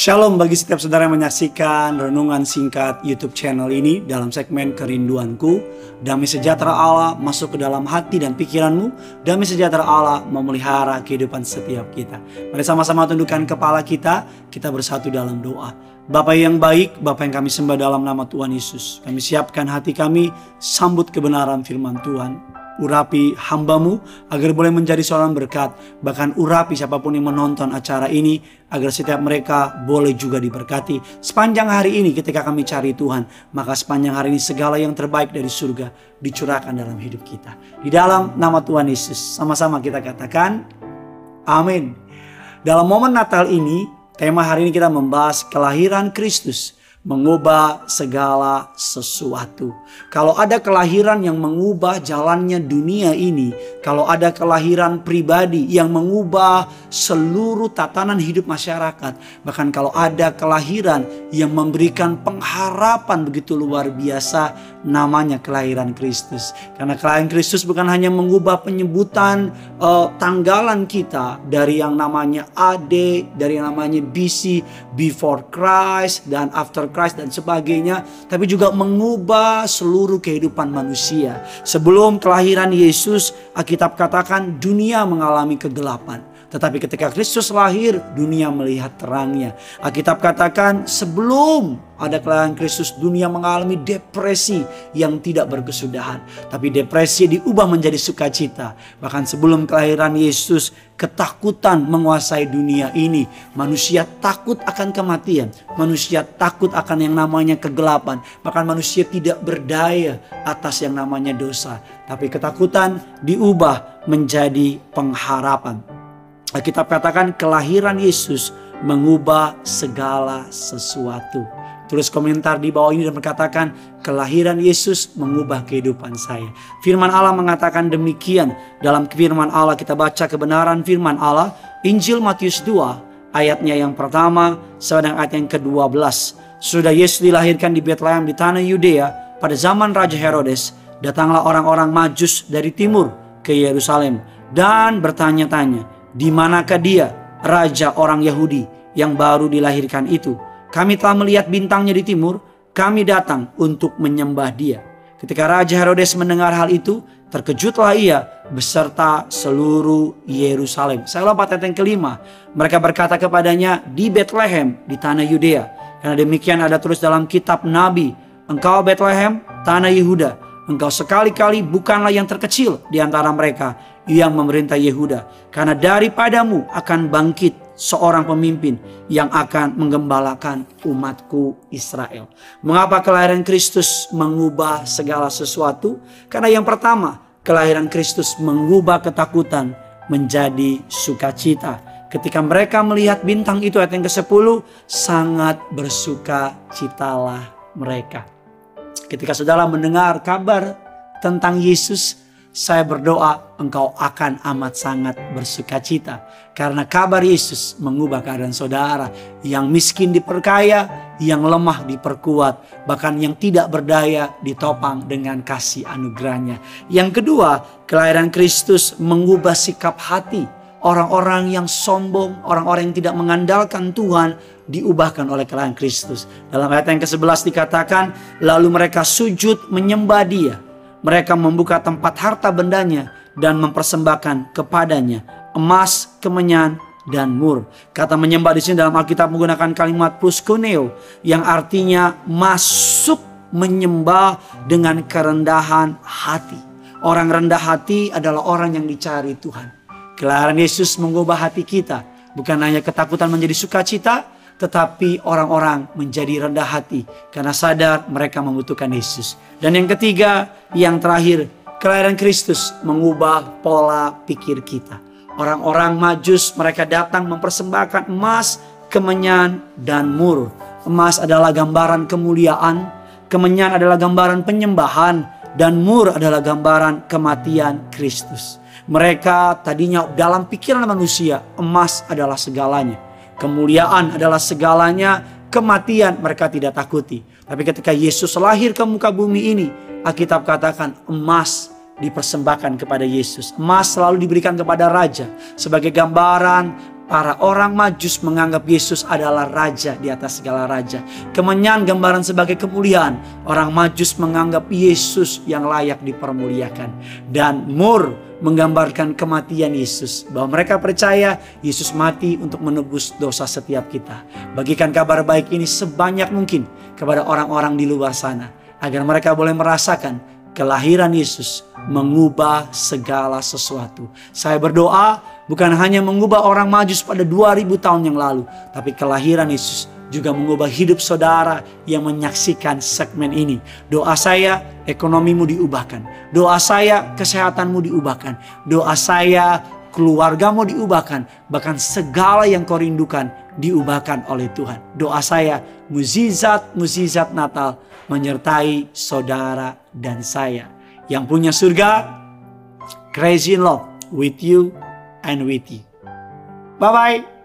Shalom bagi setiap saudara yang menyaksikan renungan singkat YouTube channel ini dalam segmen kerinduanku. Damai sejahtera Allah masuk ke dalam hati dan pikiranmu. Damai sejahtera Allah memelihara kehidupan setiap kita. Mari sama-sama tundukkan kepala kita, kita bersatu dalam doa. Bapak yang baik, Bapak yang kami sembah dalam nama Tuhan Yesus. Kami siapkan hati kami, sambut kebenaran firman Tuhan urapi hambamu agar boleh menjadi seorang berkat. Bahkan urapi siapa pun yang menonton acara ini agar setiap mereka boleh juga diberkati. Sepanjang hari ini ketika kami cari Tuhan, maka sepanjang hari ini segala yang terbaik dari surga dicurahkan dalam hidup kita. Di dalam nama Tuhan Yesus, sama-sama kita katakan, amin. Dalam momen Natal ini, tema hari ini kita membahas kelahiran Kristus mengubah segala sesuatu. Kalau ada kelahiran yang mengubah jalannya dunia ini, kalau ada kelahiran pribadi yang mengubah seluruh tatanan hidup masyarakat, bahkan kalau ada kelahiran yang memberikan pengharapan begitu luar biasa, namanya kelahiran Kristus. Karena kelahiran Kristus bukan hanya mengubah penyebutan uh, tanggalan kita dari yang namanya AD, dari yang namanya BC, before Christ dan after Christ dan sebagainya, tapi juga mengubah seluruh kehidupan manusia. Sebelum kelahiran Yesus, Alkitab katakan dunia mengalami kegelapan. Tetapi ketika Kristus lahir, dunia melihat terangnya. Alkitab katakan sebelum ada kelahiran Kristus, dunia mengalami depresi yang tidak berkesudahan. Tapi depresi diubah menjadi sukacita. Bahkan sebelum kelahiran Yesus, ketakutan menguasai dunia ini. Manusia takut akan kematian. Manusia takut akan yang namanya kegelapan. Bahkan manusia tidak berdaya atas yang namanya dosa. Tapi ketakutan diubah menjadi pengharapan. Alkitab katakan kelahiran Yesus mengubah segala sesuatu. Tulis komentar di bawah ini dan berkatakan kelahiran Yesus mengubah kehidupan saya. Firman Allah mengatakan demikian. Dalam firman Allah kita baca kebenaran firman Allah. Injil Matius 2 ayatnya yang pertama sedang ayat yang ke-12. Sudah Yesus dilahirkan di Bethlehem di tanah Yudea pada zaman Raja Herodes. Datanglah orang-orang majus dari timur ke Yerusalem dan bertanya-tanya di manakah dia, raja orang Yahudi yang baru dilahirkan itu? Kami telah melihat bintangnya di timur, kami datang untuk menyembah dia. Ketika Raja Herodes mendengar hal itu, terkejutlah ia beserta seluruh Yerusalem. Saya lompat ayat yang kelima. Mereka berkata kepadanya di Bethlehem di tanah Yudea. Karena demikian ada terus dalam kitab Nabi. Engkau Bethlehem, tanah Yehuda. Engkau sekali-kali bukanlah yang terkecil di antara mereka yang memerintah Yehuda. Karena daripadamu akan bangkit seorang pemimpin yang akan menggembalakan umatku Israel. Mengapa kelahiran Kristus mengubah segala sesuatu? Karena yang pertama, kelahiran Kristus mengubah ketakutan menjadi sukacita. Ketika mereka melihat bintang itu ayat yang ke-10, sangat bersuka citalah mereka. Ketika saudara mendengar kabar tentang Yesus, saya berdoa engkau akan amat sangat bersuka cita. Karena kabar Yesus mengubah keadaan saudara. Yang miskin diperkaya, yang lemah diperkuat. Bahkan yang tidak berdaya ditopang dengan kasih anugerahnya. Yang kedua, kelahiran Kristus mengubah sikap hati. Orang-orang yang sombong, orang-orang yang tidak mengandalkan Tuhan diubahkan oleh kelahiran Kristus. Dalam ayat yang ke-11 dikatakan, lalu mereka sujud menyembah dia mereka membuka tempat harta bendanya dan mempersembahkan kepadanya emas, kemenyan, dan mur. Kata menyembah di sini dalam Alkitab menggunakan kalimat puskuneo yang artinya masuk menyembah dengan kerendahan hati. Orang rendah hati adalah orang yang dicari Tuhan. Kelahiran Yesus mengubah hati kita. Bukan hanya ketakutan menjadi sukacita, tetapi orang-orang menjadi rendah hati karena sadar mereka membutuhkan Yesus. Dan yang ketiga, yang terakhir, kelahiran Kristus mengubah pola pikir kita. Orang-orang Majus mereka datang mempersembahkan emas, kemenyan, dan mur. Emas adalah gambaran kemuliaan, kemenyan adalah gambaran penyembahan, dan mur adalah gambaran kematian Kristus. Mereka tadinya dalam pikiran manusia, emas adalah segalanya Kemuliaan adalah segalanya, kematian mereka tidak takuti. Tapi ketika Yesus lahir ke muka bumi ini, Alkitab katakan emas dipersembahkan kepada Yesus. Emas selalu diberikan kepada raja sebagai gambaran Para orang majus menganggap Yesus adalah raja di atas segala raja. Kemenyan gambaran sebagai kemuliaan. Orang majus menganggap Yesus yang layak dipermuliakan. Dan mur menggambarkan kematian Yesus. Bahwa mereka percaya Yesus mati untuk menebus dosa setiap kita. Bagikan kabar baik ini sebanyak mungkin kepada orang-orang di luar sana. Agar mereka boleh merasakan kelahiran Yesus mengubah segala sesuatu. Saya berdoa bukan hanya mengubah orang majus pada 2000 tahun yang lalu, tapi kelahiran Yesus juga mengubah hidup saudara yang menyaksikan segmen ini. Doa saya ekonomimu diubahkan. Doa saya kesehatanmu diubahkan. Doa saya keluargamu diubahkan. Bahkan segala yang kau rindukan diubahkan oleh Tuhan. Doa saya muzizat-muzizat Natal menyertai saudara dan saya. Yang punya surga, crazy in love with you and with you. Bye bye.